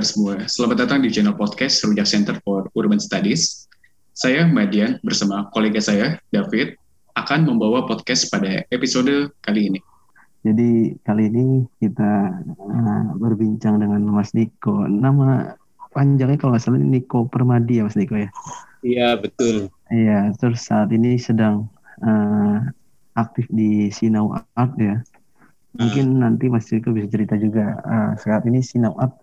pendengar semua, selamat datang di channel podcast Rujak Center for Urban Studies. Saya Madian bersama kolega saya, David, akan membawa podcast pada episode kali ini. Jadi kali ini kita uh, berbincang dengan Mas Niko. Nama panjangnya kalau nggak salah Niko Permadi ya Mas Niko ya? Iya betul. Iya, terus saat ini sedang uh, aktif di Sinau Art ya. Mungkin uh. nanti Mas Niko bisa cerita juga uh, saat ini Sinau Art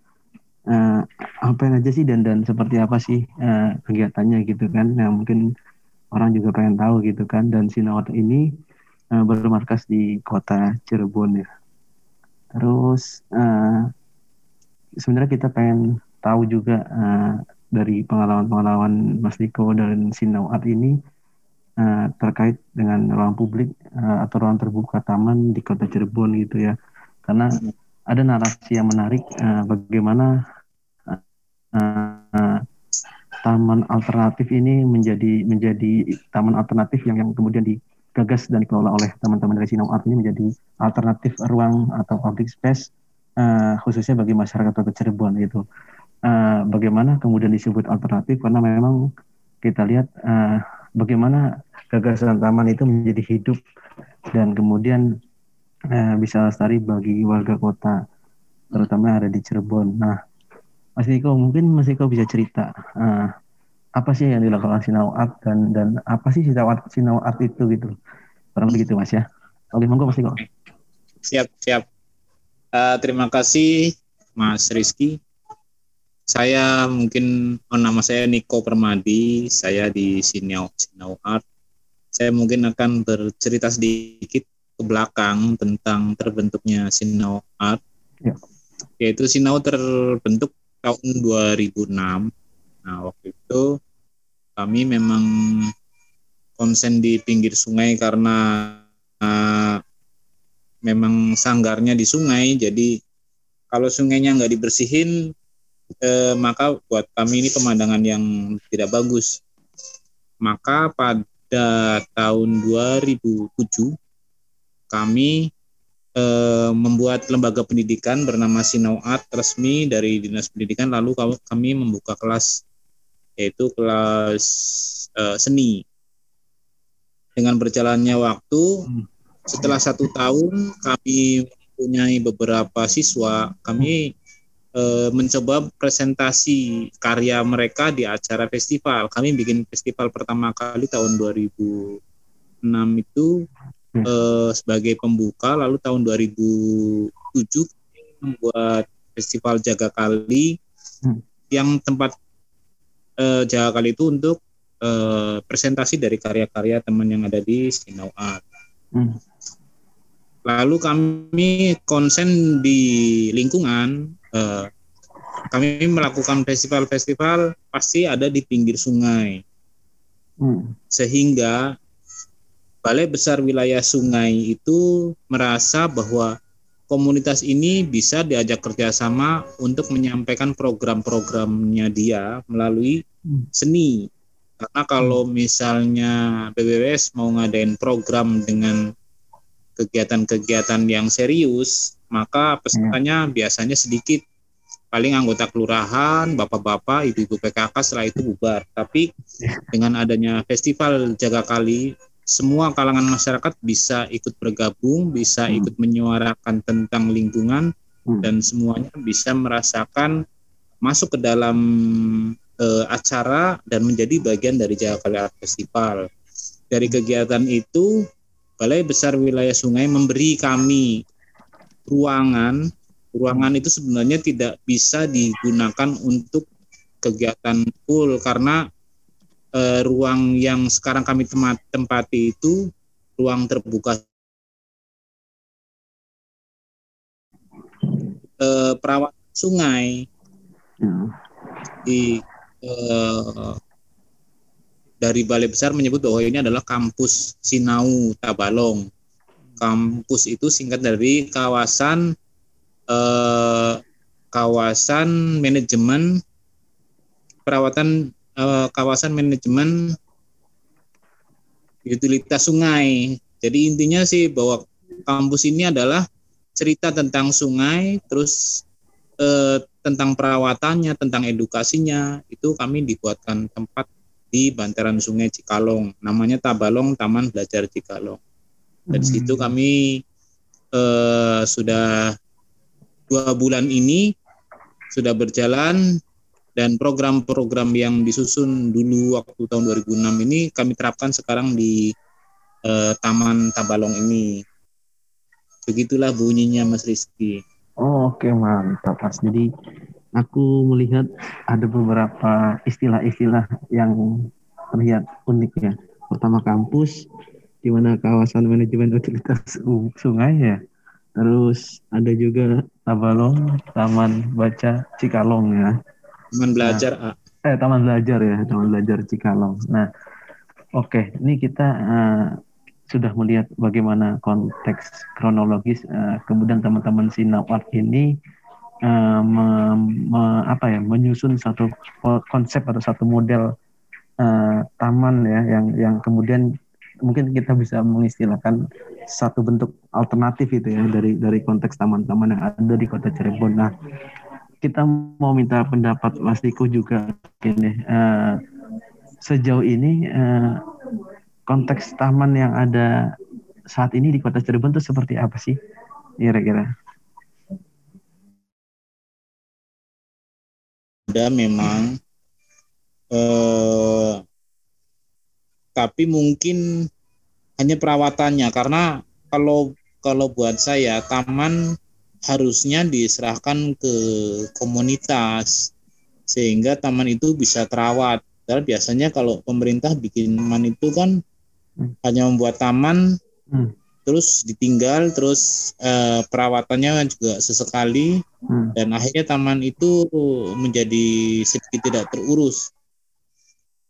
uh, apa aja sih dan dan seperti apa sih uh, kegiatannya gitu kan? Yang mungkin orang juga pengen tahu gitu kan? Dan Sinawat ini uh, bermarkas di kota Cirebon ya. Terus uh, sebenarnya kita pengen tahu juga uh, dari pengalaman-pengalaman Mas Niko dan Sinawat ini uh, terkait dengan ruang publik uh, atau ruang terbuka taman di kota Cirebon gitu ya. Karena ada narasi yang menarik uh, bagaimana uh, taman alternatif ini menjadi menjadi taman alternatif yang yang kemudian digagas dan dikelola oleh teman-teman dari Sinau Art ini menjadi alternatif ruang atau public space uh, khususnya bagi masyarakat Kota Cirebon itu. Uh, bagaimana kemudian disebut alternatif karena memang kita lihat uh, bagaimana gagasan taman itu menjadi hidup dan kemudian uh, bisa lestari bagi warga kota terutama yang ada di Cirebon. Nah, Mas Niko mungkin Mas Niko bisa cerita uh, apa sih yang dilakukan Sinau Art dan dan apa sih Sinau Art, Sinau Art itu gitu? Kurang begitu Mas ya. Oke monggo Mas Niko siap siap. Uh, terima kasih Mas Rizky. Saya mungkin oh, nama saya Niko Permadi. Saya di Sinau Sinau Art. Saya mungkin akan bercerita sedikit ke belakang tentang terbentuknya Sinau Art. Ya. yaitu Sinau terbentuk tahun 2006. Nah, waktu itu kami memang konsen di pinggir sungai karena uh, memang sanggarnya di sungai, jadi kalau sungainya nggak dibersihin, eh, maka buat kami ini pemandangan yang tidak bagus. Maka pada tahun 2007 kami membuat lembaga pendidikan bernama Sinau Art resmi dari Dinas Pendidikan lalu kami membuka kelas yaitu kelas eh, seni. Dengan berjalannya waktu setelah satu tahun kami mempunyai beberapa siswa kami eh, mencoba presentasi karya mereka di acara festival. Kami bikin festival pertama kali tahun 2006 itu hmm. uh, sebagai pembuka lalu tahun 2007 membuat festival Jaga Kali hmm. yang tempat uh, Jaga Kali itu untuk uh, presentasi dari karya-karya teman yang ada di Sinau Art. Hmm. Lalu kami konsen di lingkungan, uh, kami melakukan festival-festival pasti ada di pinggir sungai, hmm. sehingga Balai Besar Wilayah Sungai itu merasa bahwa komunitas ini bisa diajak kerjasama untuk menyampaikan program-programnya dia melalui hmm. seni. Karena kalau misalnya BBWS mau ngadain program dengan kegiatan-kegiatan yang serius, maka pesertanya hmm. biasanya sedikit. Paling anggota kelurahan, bapak-bapak, ibu-ibu PKK setelah itu bubar. Tapi iya. dengan adanya festival Jaga Kali semua kalangan masyarakat bisa ikut bergabung, bisa hmm. ikut menyuarakan tentang lingkungan hmm. dan semuanya bisa merasakan masuk ke dalam uh, acara dan menjadi bagian dari Jakarta Art Festival. Dari kegiatan itu, Balai Besar Wilayah Sungai memberi kami ruangan. Ruangan itu sebenarnya tidak bisa digunakan untuk kegiatan full karena eh, ruang yang sekarang kami tempat, tempati itu ruang terbuka eh, perawat sungai di eh, dari Balai Besar menyebut bahwa ini adalah kampus Sinau Tabalong. Kampus itu singkat dari kawasan eh, kawasan manajemen perawatan uh, kawasan manajemen utilitas sungai. Jadi intinya sih bahwa kampus ini adalah cerita tentang sungai, terus eh, tentang perawatannya, tentang edukasinya, itu kami dibuatkan tempat di bantaran Sungai Cikalong. Namanya Tabalong Taman Belajar Cikalong. Dari hmm. situ kami eh, sudah dua bulan ini sudah berjalan dan program-program yang disusun dulu waktu tahun 2006 ini kami terapkan sekarang di eh, Taman Tabalong ini. Begitulah bunyinya Mas Rizky. Oh, Oke okay, mantap Mas. Jadi aku melihat ada beberapa istilah-istilah yang terlihat unik ya. Pertama kampus, di mana kawasan manajemen utilitas sungai ya. Terus ada juga Tabalong, Taman Baca Cikalong ya. Taman belajar nah, Eh Taman belajar ya, Taman belajar Cikalong. Nah, oke, okay, ini kita uh, sudah melihat bagaimana konteks kronologis uh, kemudian teman-teman Sinawat ini uh, me, me, apa ya menyusun satu konsep atau satu model uh, taman ya yang yang kemudian mungkin kita bisa mengistilahkan satu bentuk alternatif itu ya dari dari konteks taman-taman yang ada di kota Cirebon. Nah, kita mau minta pendapat Mas Diko juga. Ini uh, sejauh ini uh, konteks taman yang ada saat ini di kota Cirebon itu seperti apa sih kira-kira? Ada memang eh, tapi mungkin hanya perawatannya. Karena kalau kalau buat saya taman harusnya diserahkan ke komunitas sehingga taman itu bisa terawat. Karena biasanya kalau pemerintah bikin taman itu kan hmm. hanya membuat taman hmm. terus ditinggal terus eh, perawatannya juga sesekali hmm. dan akhirnya taman itu menjadi sedikit tidak terurus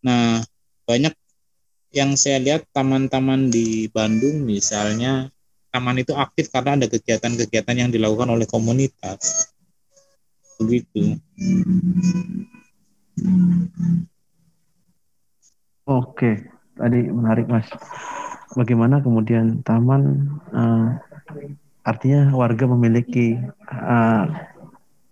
nah banyak yang saya lihat taman-taman di Bandung misalnya taman itu aktif karena ada kegiatan-kegiatan yang dilakukan oleh komunitas begitu Oke, tadi menarik mas. Bagaimana kemudian taman uh, artinya warga memiliki uh,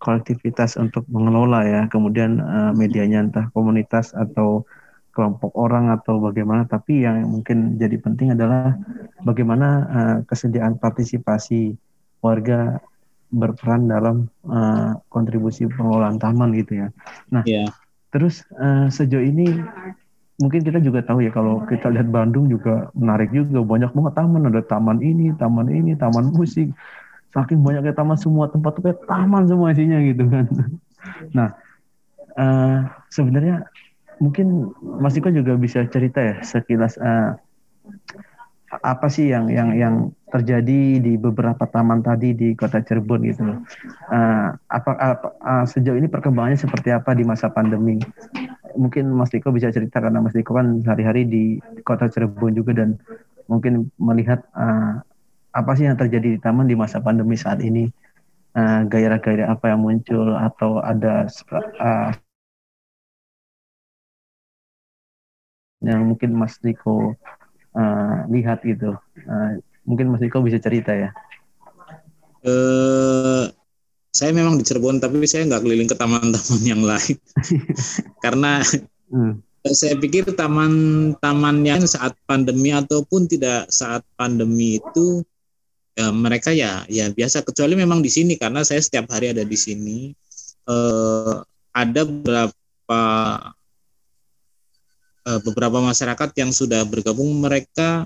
kolektivitas untuk mengelola ya, kemudian uh, medianya entah komunitas atau kelompok orang atau bagaimana, tapi yang mungkin jadi penting adalah bagaimana uh, kesediaan partisipasi warga berperan dalam uh, kontribusi pengelolaan taman gitu ya. Nah, yeah. terus uh, sejauh ini mungkin kita juga tahu ya kalau kita lihat Bandung juga menarik juga banyak banget taman ada taman ini taman ini taman musik saking banyaknya taman semua tempat tempat taman semua isinya gitu kan nah uh, sebenarnya mungkin Mas Iko juga bisa cerita ya sekilas uh, apa sih yang yang yang terjadi di beberapa taman tadi di kota Cirebon gitu. Uh, apa, apa uh, sejauh ini perkembangannya seperti apa di masa pandemi? mungkin Mas Diko bisa cerita karena Mas Diko kan sehari-hari di kota Cirebon juga dan mungkin melihat uh, apa sih yang terjadi di taman di masa pandemi saat ini uh, gairah-gairah apa yang muncul atau ada uh, yang mungkin Mas Diko uh, lihat gitu. Uh, mungkin Mas Diko bisa cerita ya. Uh, saya memang di Cirebon tapi saya nggak keliling ke taman-taman yang lain. Karena hmm. saya pikir taman-taman yang saat pandemi ataupun tidak saat pandemi itu ya, mereka ya ya biasa. Kecuali memang di sini karena saya setiap hari ada di sini. Eh, ada beberapa beberapa masyarakat yang sudah bergabung mereka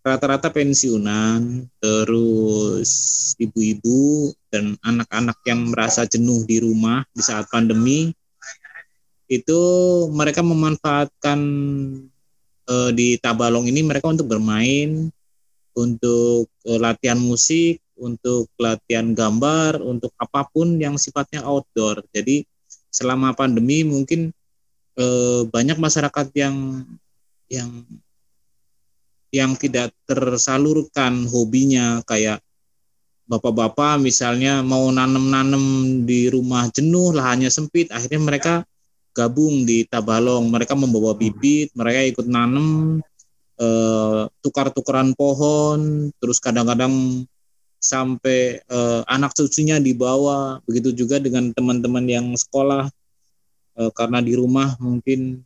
rata-rata pensiunan, terus ibu-ibu dan anak-anak yang merasa jenuh di rumah di saat pandemi itu mereka memanfaatkan uh, di Tabalong ini mereka untuk bermain, untuk uh, latihan musik, untuk latihan gambar, untuk apa pun yang sifatnya outdoor. Jadi selama pandemi mungkin uh, banyak masyarakat yang yang yang tidak tersalurkan hobinya. Kayak bapak-bapak misalnya mau nanem-nanem di rumah jenuh lahannya sempit akhirnya mereka gabung di Tabalong. Mereka membawa bibit mereka ikut nanem eh, tukar-tukaran pohon terus kadang-kadang sampai uh, anak cucunya dibawa. Begitu juga dengan teman-teman yang sekolah uh, karena di rumah mungkin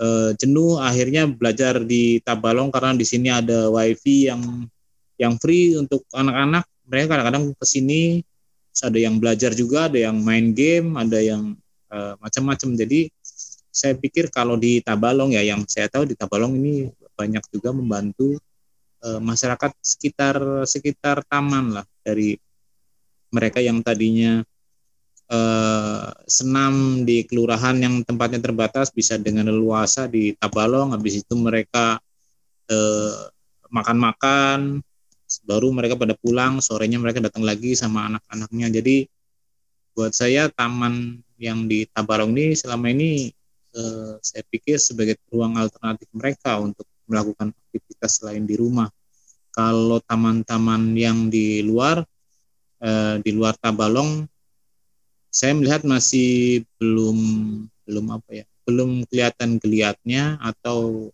uh, jenuh akhirnya belajar di Tabalong karena di sini ada wifi yang yang free untuk anak-anak. Mereka kadang-kadang ke sini ada yang belajar juga ada yang main game ada yang uh, macam-macam. Jadi saya pikir kalau di Tabalong ya yang saya tahu di Tabalong ini banyak juga membantu uh, masyarakat sekitar sekitar taman lah dari mereka yang tadinya uh, senam di kelurahan yang tempatnya terbatas bisa dengan leluasa di Tabalong habis itu mereka makan-makan baru mereka pada pulang sorenya mereka datang lagi sama anak-anaknya jadi buat saya taman yang di Tabalong ini selama ini eh, saya pikir sebagai ruang alternatif mereka untuk melakukan aktivitas selain di rumah. Kalau taman-taman yang di luar, eh, di luar Tabalong, saya melihat masih belum belum apa ya, belum kelihatan geliatnya atau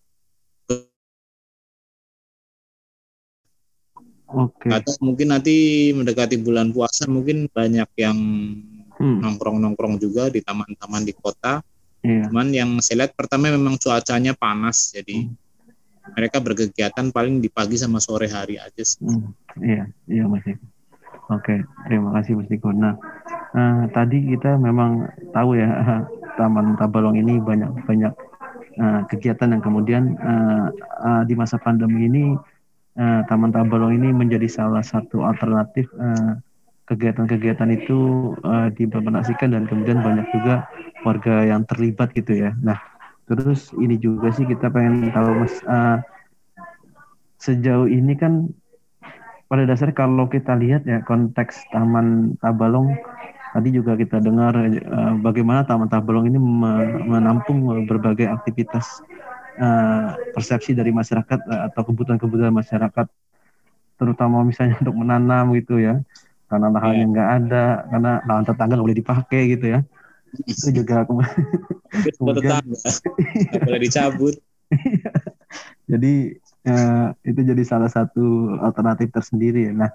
Oke. Atau mungkin nanti mendekati bulan puasa mungkin banyak yang hmm. nongkrong-nongkrong juga di taman-taman di kota. Yeah. Cuman yang saya lihat pertama memang cuacanya panas, jadi hmm mereka berkegiatan paling di pagi sama sore hari aja sih. Hmm, iya, iya Mas Iko. Oke, terima kasih Mas Iko. Nah, uh, tadi kita memang tahu ya Taman Tabalong ini banyak banyak uh, kegiatan yang kemudian uh, uh, di masa pandemi ini uh, Taman Tabalong ini menjadi salah satu alternatif uh, kegiatan-kegiatan itu uh, diimplementasikan dan kemudian banyak juga warga yang terlibat gitu ya. Nah, Terus ini juga sih kita pengen tahu mas uh, sejauh ini kan pada dasarnya kalau kita lihat ya konteks Taman Tabalong tadi juga kita dengar uh, bagaimana Taman Tabalong ini menampung berbagai aktivitas uh, persepsi dari masyarakat uh, atau kebutuhan-kebutuhan masyarakat terutama misalnya untuk menanam gitu ya. Karena lahannya iya. nggak ada karena lahan tetangga nggak boleh dipakai gitu ya. Itu juga kemudian boleh dicabut. Jadi uh, itu jadi salah satu alternatif tersendiri. Nah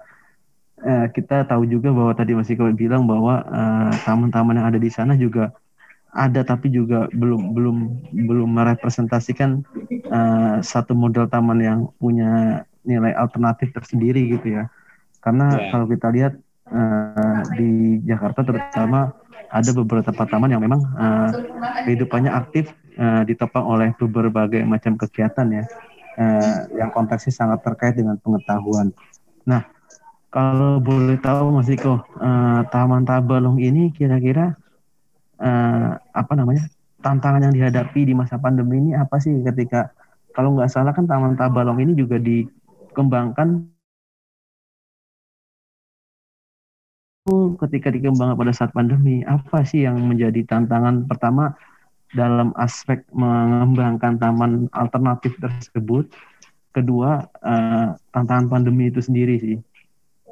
uh, kita tahu juga bahwa tadi masih kau bilang bahwa uh, taman-taman yang ada di sana juga ada tapi juga belum belum belum merepresentasikan uh, satu model taman yang punya nilai alternatif tersendiri gitu ya karena yeah. kalau kita lihat uh, di Jakarta terutama ada beberapa tempat taman yang memang uh, kehidupannya aktif uh, ditopang oleh berbagai macam kegiatan ya uh, yang konteksnya sangat terkait dengan pengetahuan. Nah, kalau boleh tahu Mas Iko, uh, Taman Tabalong ini kira-kira uh, apa namanya tantangan yang dihadapi di masa pandemi ini apa sih? Ketika kalau nggak salah kan Taman Tabalong ini juga dikembangkan ketika dikembangkan pada saat pandemi, apa sih yang menjadi tantangan pertama dalam aspek mengembangkan taman alternatif tersebut? Kedua, uh, tantangan pandemi itu sendiri sih,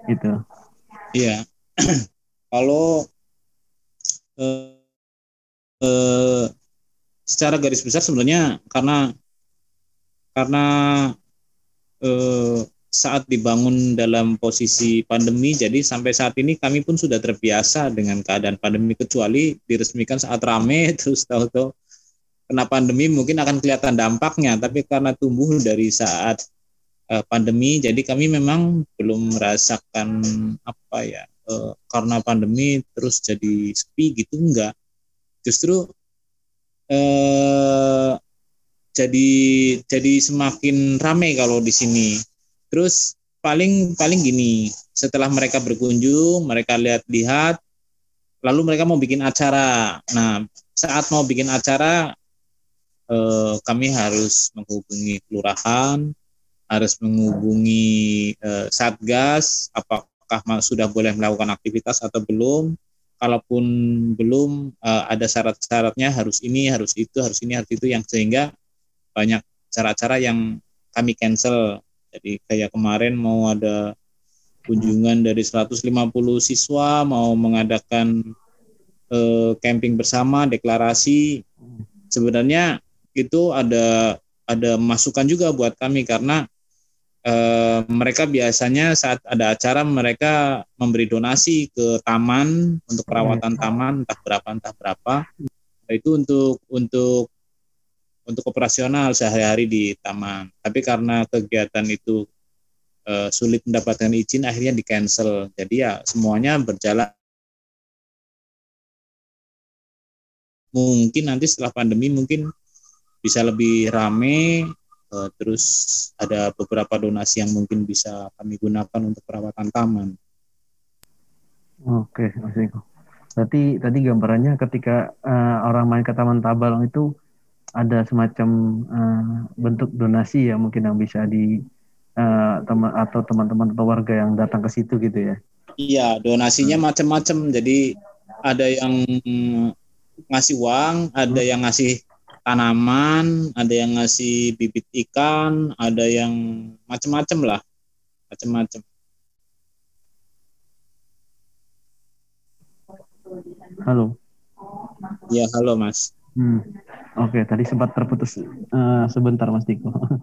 itu. Iya, kalau uh, uh, secara garis besar sebenarnya karena karena uh, saat dibangun dalam posisi pandemi, jadi sampai saat ini kami pun sudah terbiasa dengan keadaan pandemi kecuali diresmikan saat rame terus tahu-tahu kena pandemi mungkin akan kelihatan dampaknya, tapi karena tumbuh dari saat uh, pandemi, jadi kami memang belum merasakan apa ya uh, karena pandemi terus jadi sepi gitu enggak, justru uh, jadi jadi semakin ramai kalau di sini. Terus paling paling gini, setelah mereka berkunjung, mereka lihat-lihat, lalu mereka mau bikin acara. Nah, saat mau bikin acara, eh, kami harus menghubungi kelurahan, harus menghubungi eh, satgas, apakah sudah boleh melakukan aktivitas atau belum. Kalaupun belum eh, ada syarat-syaratnya, harus ini, harus itu, harus ini, harus itu, yang sehingga banyak cara-cara yang kami cancel jadi kayak kemarin mau ada kunjungan dari 150 siswa mau mengadakan eh, camping bersama, deklarasi. Sebenarnya itu ada ada masukan juga buat kami karena eh, mereka biasanya saat ada acara mereka memberi donasi ke taman untuk perawatan taman entah berapa entah berapa. Itu untuk untuk untuk operasional sehari-hari di taman. Tapi karena kegiatan itu eh, sulit mendapatkan izin akhirnya di cancel. Jadi ya semuanya berjalan. Mungkin nanti setelah pandemi mungkin bisa lebih rame uh, terus ada beberapa donasi yang mungkin bisa kami gunakan untuk perawatan taman. Oke, Mas Eko. Berarti tadi gambarannya ketika uh, orang main ke Taman Tabalong itu ada semacam uh, bentuk donasi ya mungkin yang bisa di uh, teman atau teman-teman atau warga yang datang ke situ gitu ya. Iya, donasinya hmm. macam-macam. Jadi ada yang ngasih uang, ada hmm. yang ngasih tanaman, ada yang ngasih bibit ikan, ada yang macam-macam lah, macam-macam. Halo. Ya, halo Mas. Hmm. Oke, okay, tadi sempat terputus uh, sebentar Mas Tiko. Oke,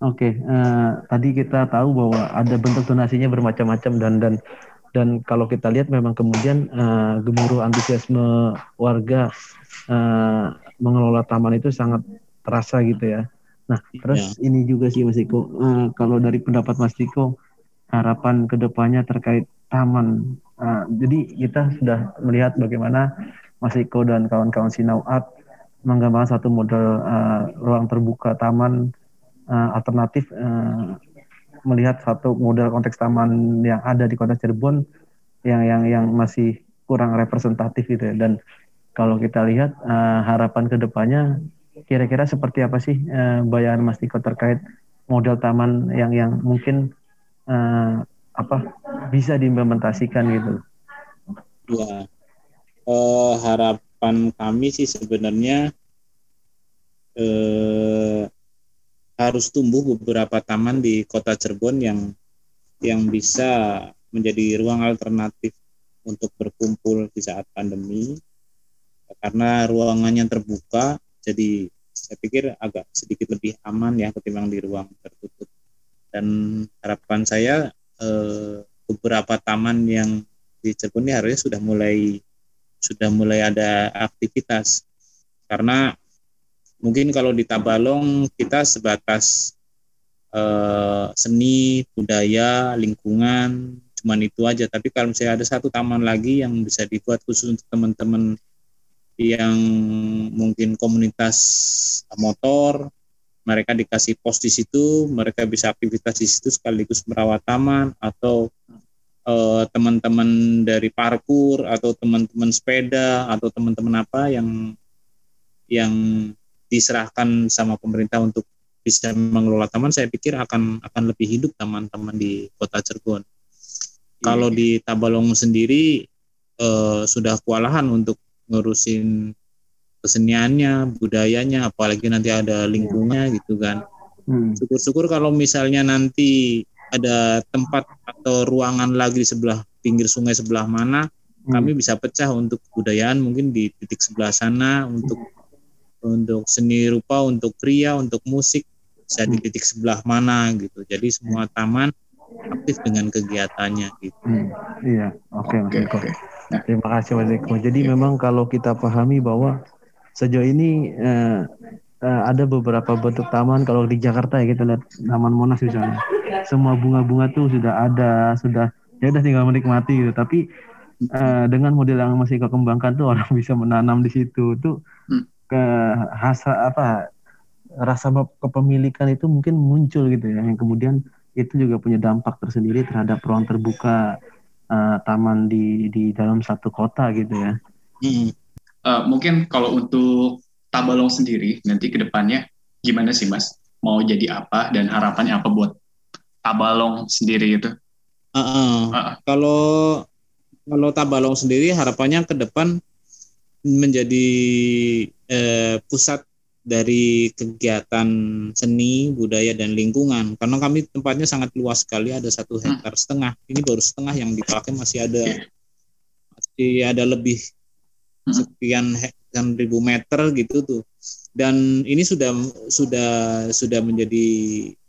okay, uh, eh, tadi kita tahu bahwa ada bentuk donasinya bermacam-macam dan dan dan kalau kita lihat memang kemudian uh, gemuruh antusiasme warga uh, mengelola taman itu sangat terasa gitu ya. Nah, ya. terus ini juga sih Mas Iko, uh, kalau dari pendapat Mas Iko, harapan ke depannya terkait taman. Uh, jadi kita sudah melihat bagaimana Mas Iko dan kawan-kawan Sinau Art menggambarkan satu model uh, ruang terbuka taman uh, alternatif uh, melihat satu model konteks taman yang ada di kota Cirebon yang yang yang masih kurang representatif gitu ya dan kalau kita lihat uh, harapan ke depannya kira-kira seperti apa sih uh, bayangan Mas Tiko terkait model taman yang yang mungkin uh, apa bisa diimplementasikan gitu? Ya, uh, harapan kami sih sebenarnya uh, harus tumbuh beberapa taman di kota Cirebon yang yang bisa menjadi ruang alternatif untuk berkumpul di saat pandemi. Karena ruangannya terbuka jadi saya pikir agak sedikit lebih aman ya ketimbang di ruang tertutup. Dan harapan saya eh, beberapa taman yang di Cirebon ini harusnya sudah mulai sudah mulai ada aktivitas. Karena mungkin kalau di Tabalong kita sebatas eh, seni budaya lingkungan cuman itu aja. Tapi kalau misalnya ada satu taman lagi yang bisa dibuat khusus untuk teman-teman yang mungkin komunitas motor mereka dikasih pos di situ mereka bisa aktivitas di situ sekaligus merawat taman atau uh, teman-teman dari parkur atau teman-teman sepeda atau teman-teman apa yang yang diserahkan sama pemerintah untuk bisa mengelola taman saya pikir akan akan lebih hidup teman-teman di kota Cirebon. Kalau iya. di Tabalong sendiri uh, sudah kewalahan untuk ngurusin keseniannya, budayanya, apalagi nanti ada lingkungnya gitu kan. Hmm. Syukur-syukur kalau misalnya nanti ada tempat atau ruangan lagi di sebelah pinggir sungai sebelah mana, hmm. kami bisa pecah untuk kebudayaan mungkin di titik sebelah sana untuk untuk seni rupa, untuk pria, untuk musik bisa di hmm. titik sebelah mana gitu. Jadi semua taman aktif dengan kegiatannya gitu. Hmm. Iya, oke okay, Mas Eko. Okay. Nah, terima kasih Mas Eko. Jadi okay. memang kalau kita pahami bahwa sejauh ini eh, eh, ada beberapa bentuk taman kalau di Jakarta ya kita lihat Taman Monas misalnya. Semua bunga-bunga tuh sudah ada, sudah ya udah tinggal menikmati gitu. Tapi eh, dengan model yang masih Eko kembangkan tuh orang bisa menanam di situ tuh hmm. Ke hasa apa rasa kepemilikan itu mungkin muncul gitu ya yang kemudian itu juga punya dampak tersendiri terhadap ruang terbuka uh, taman di di dalam satu kota gitu ya. Hmm. Uh, mungkin kalau untuk Tabalong sendiri nanti ke depannya gimana sih Mas? Mau jadi apa dan harapannya apa buat Tabalong sendiri itu? Uh, uh. Uh. Kalau kalau Tabalong sendiri harapannya ke depan menjadi eh, pusat dari kegiatan seni, budaya dan lingkungan. Karena kami tempatnya sangat luas sekali, ada satu hmm. hektar setengah. Ini baru setengah yang dipakai masih ada masih ada lebih hmm. sekian sekian ribu meter gitu tuh. Dan ini sudah sudah sudah menjadi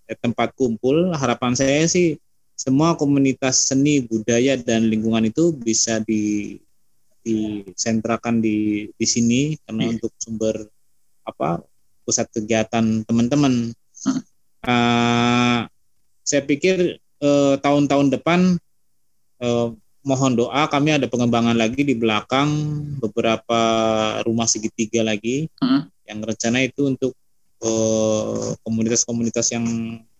eh, tempat kumpul. Harapan saya sih semua komunitas seni, budaya dan lingkungan itu bisa di disentrakan di di sini karena hmm. untuk sumber apa pusat kegiatan teman-teman. Hmm. Uh, saya pikir tahun tahun-tahun depan uh, mohon doa kami ada pengembangan lagi di belakang beberapa rumah segitiga lagi hmm. yang rencana itu untuk komunitas-komunitas uh, yang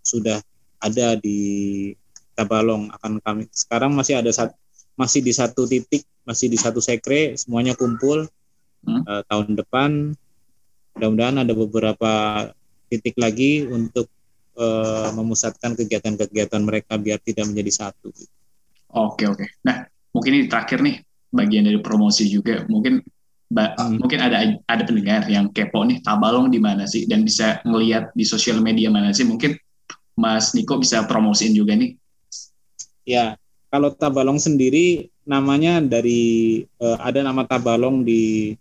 sudah ada di Tabalong akan kami sekarang masih ada satu masih di satu titik, masih di satu sekre, semuanya kumpul. Hmm? Uh, tahun depan mudah-mudahan ada beberapa titik lagi untuk uh, memusatkan kegiatan-kegiatan mereka biar tidak menjadi satu. Oke oke. Nah mungkin ini terakhir nih bagian dari promosi juga. Mungkin hmm. mungkin ada ada pendengar yang kepo nih Tabalong di mana sih dan bisa ngelihat di sosial media mana sih. Mungkin Mas Niko bisa promosiin juga nih. Ya, kalau Tabalong sendiri namanya dari uh, ada nama Tabalong di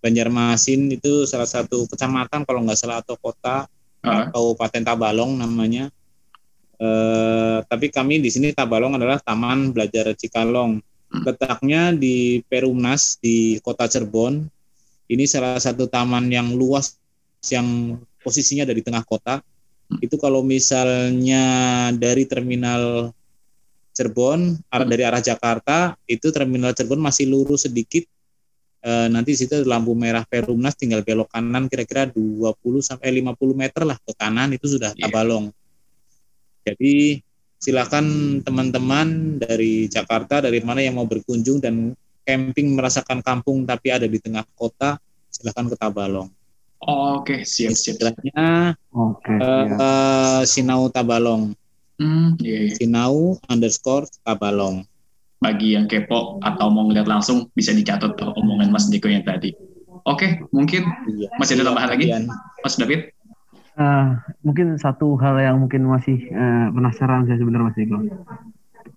Banjarmasin itu salah satu kecamatan kalau nggak salah atau kota uh. Kabupaten Tabalong namanya. Uh, tapi kami di sini Tabalong adalah Taman Belajar Cikalong. Hmm. Letaknya di Perumnas di Kota Cirebon. Ini salah satu taman yang luas yang posisinya dari tengah kota. Hmm. Itu kalau misalnya dari terminal Cirebon arah dari arah Jakarta itu terminal Cirebon masih lurus sedikit e, nanti di situ lampu merah Perumnas tinggal belok kanan kira-kira 20 sampai 50 meter lah ke kanan itu sudah yeah. Tabalong. Jadi silakan teman-teman dari Jakarta dari mana yang mau berkunjung dan camping merasakan kampung tapi ada di tengah kota silakan ke Tabalong. Oh, Oke, okay. siap siap. Istilahnya okay, uh, uh, Sinau Tabalong. Hmm, iya, iya. Sinau underscore Tabalong. Bagi yang kepo atau mau ngeliat langsung bisa dicatat tuh omongan Mas Diko yang tadi. Oke, mungkin iya, masih ada tambahan lagi, Mas David? Uh, mungkin satu hal yang mungkin masih uh, penasaran saya sebenarnya Mas Diko.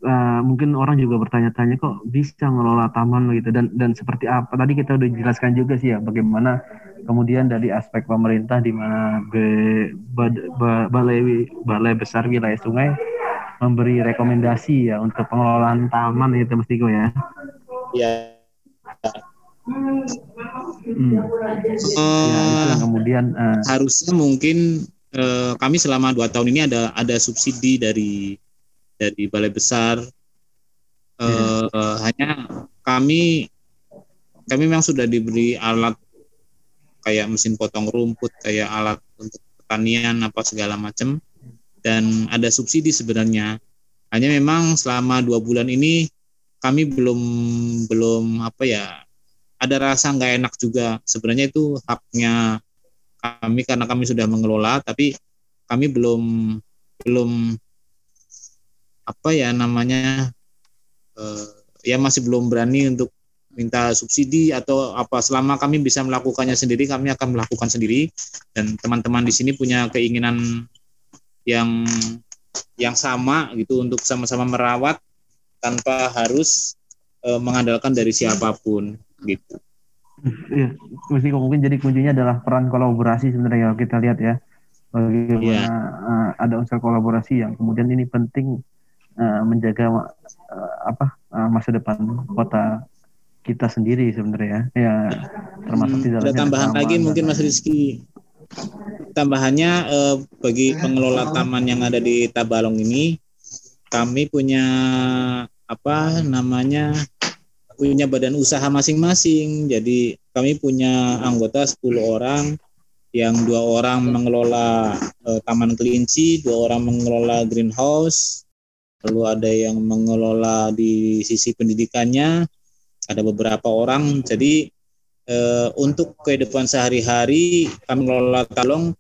Uh, mungkin orang juga bertanya-tanya kok bisa ngelola taman gitu dan dan seperti apa tadi kita udah jelaskan juga sih ya bagaimana kemudian dari aspek pemerintah di mana balai balai besar wilayah sungai memberi rekomendasi ya untuk pengelolaan taman itu mesti gue ya. Iya. Hmm. ya, itu kemudian uh, harusnya mungkin uh, kami selama dua tahun ini ada ada subsidi dari dari balai besar. Uh, ya. Hanya kami kami memang sudah diberi alat kayak mesin potong rumput, kayak alat untuk pertanian apa segala macam dan ada subsidi sebenarnya. Hanya memang selama dua bulan ini kami belum belum apa ya ada rasa nggak enak juga. Sebenarnya itu haknya kami karena kami sudah mengelola, tapi kami belum belum apa ya namanya uh, ya masih belum berani untuk minta subsidi atau apa selama kami bisa melakukannya sendiri kami akan melakukan sendiri dan teman-teman di sini punya keinginan yang yang sama gitu untuk sama-sama merawat tanpa harus e, mengandalkan dari siapa pun gitu. Iya, mesti mungkin jadi kuncinya adalah peran kolaborasi sebenarnya kalau kita lihat ya bagaimana yeah. Iya. ada unsur kolaborasi yang kemudian ini penting uh, menjaga uh, apa uh, masa depan kota kita sendiri sebenarnya ya. Termasuk hmm, ada tambahan lagi mungkin Mas Rizky? Tambahannya eh, bagi pengelola taman yang ada di Tabalong ini kami punya apa namanya punya badan usaha masing-masing. Jadi kami punya anggota 10 orang yang dua orang mengelola eh, taman kelinci dua orang mengelola greenhouse lalu ada yang mengelola di sisi pendidikannya ada beberapa orang. Jadi eh, untuk kehidupan sehari-hari kami mengelola talong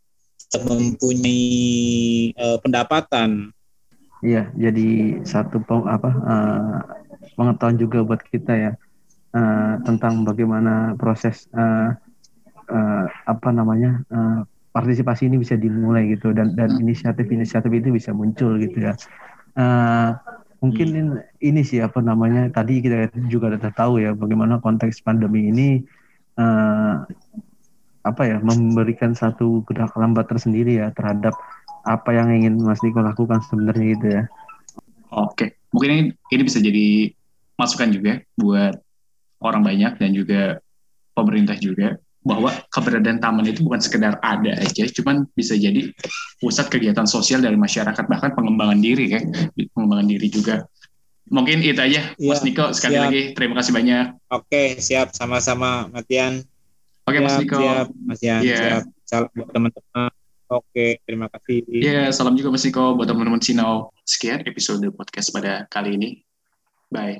mempunyai eh, pendapatan. Iya, jadi satu apa uh, pengetahuan juga buat kita ya uh, tentang bagaimana proses uh, uh, apa namanya uh, partisipasi ini bisa dimulai gitu dan dan inisiatif-inisiatif itu bisa muncul gitu ya. Uh, mungkin hmm. ini sih apa namanya tadi kita juga sudah tahu ya bagaimana konteks pandemi ini uh, apa ya memberikan satu gerak lambat tersendiri ya terhadap apa yang ingin Mas Niko lakukan sebenarnya gitu ya. Oke, mungkin ini, ini bisa jadi masukan juga buat orang banyak dan juga pemerintah juga bahwa keberadaan taman itu bukan sekedar ada aja, cuman bisa jadi pusat kegiatan sosial dari masyarakat bahkan pengembangan diri ya, pengembangan diri juga. Mungkin itu aja, ya, Mas Niko. Sekali siap. lagi terima kasih banyak. Oke, siap sama-sama, Matian. Oke, Mas Niko. Siap, Mas Yan. Yeah. Siap. Salam buat teman-teman. Oke, terima kasih. Iya, yeah, salam juga Mas Niko buat teman-teman Sinau. Sekian episode podcast pada kali ini. Bye.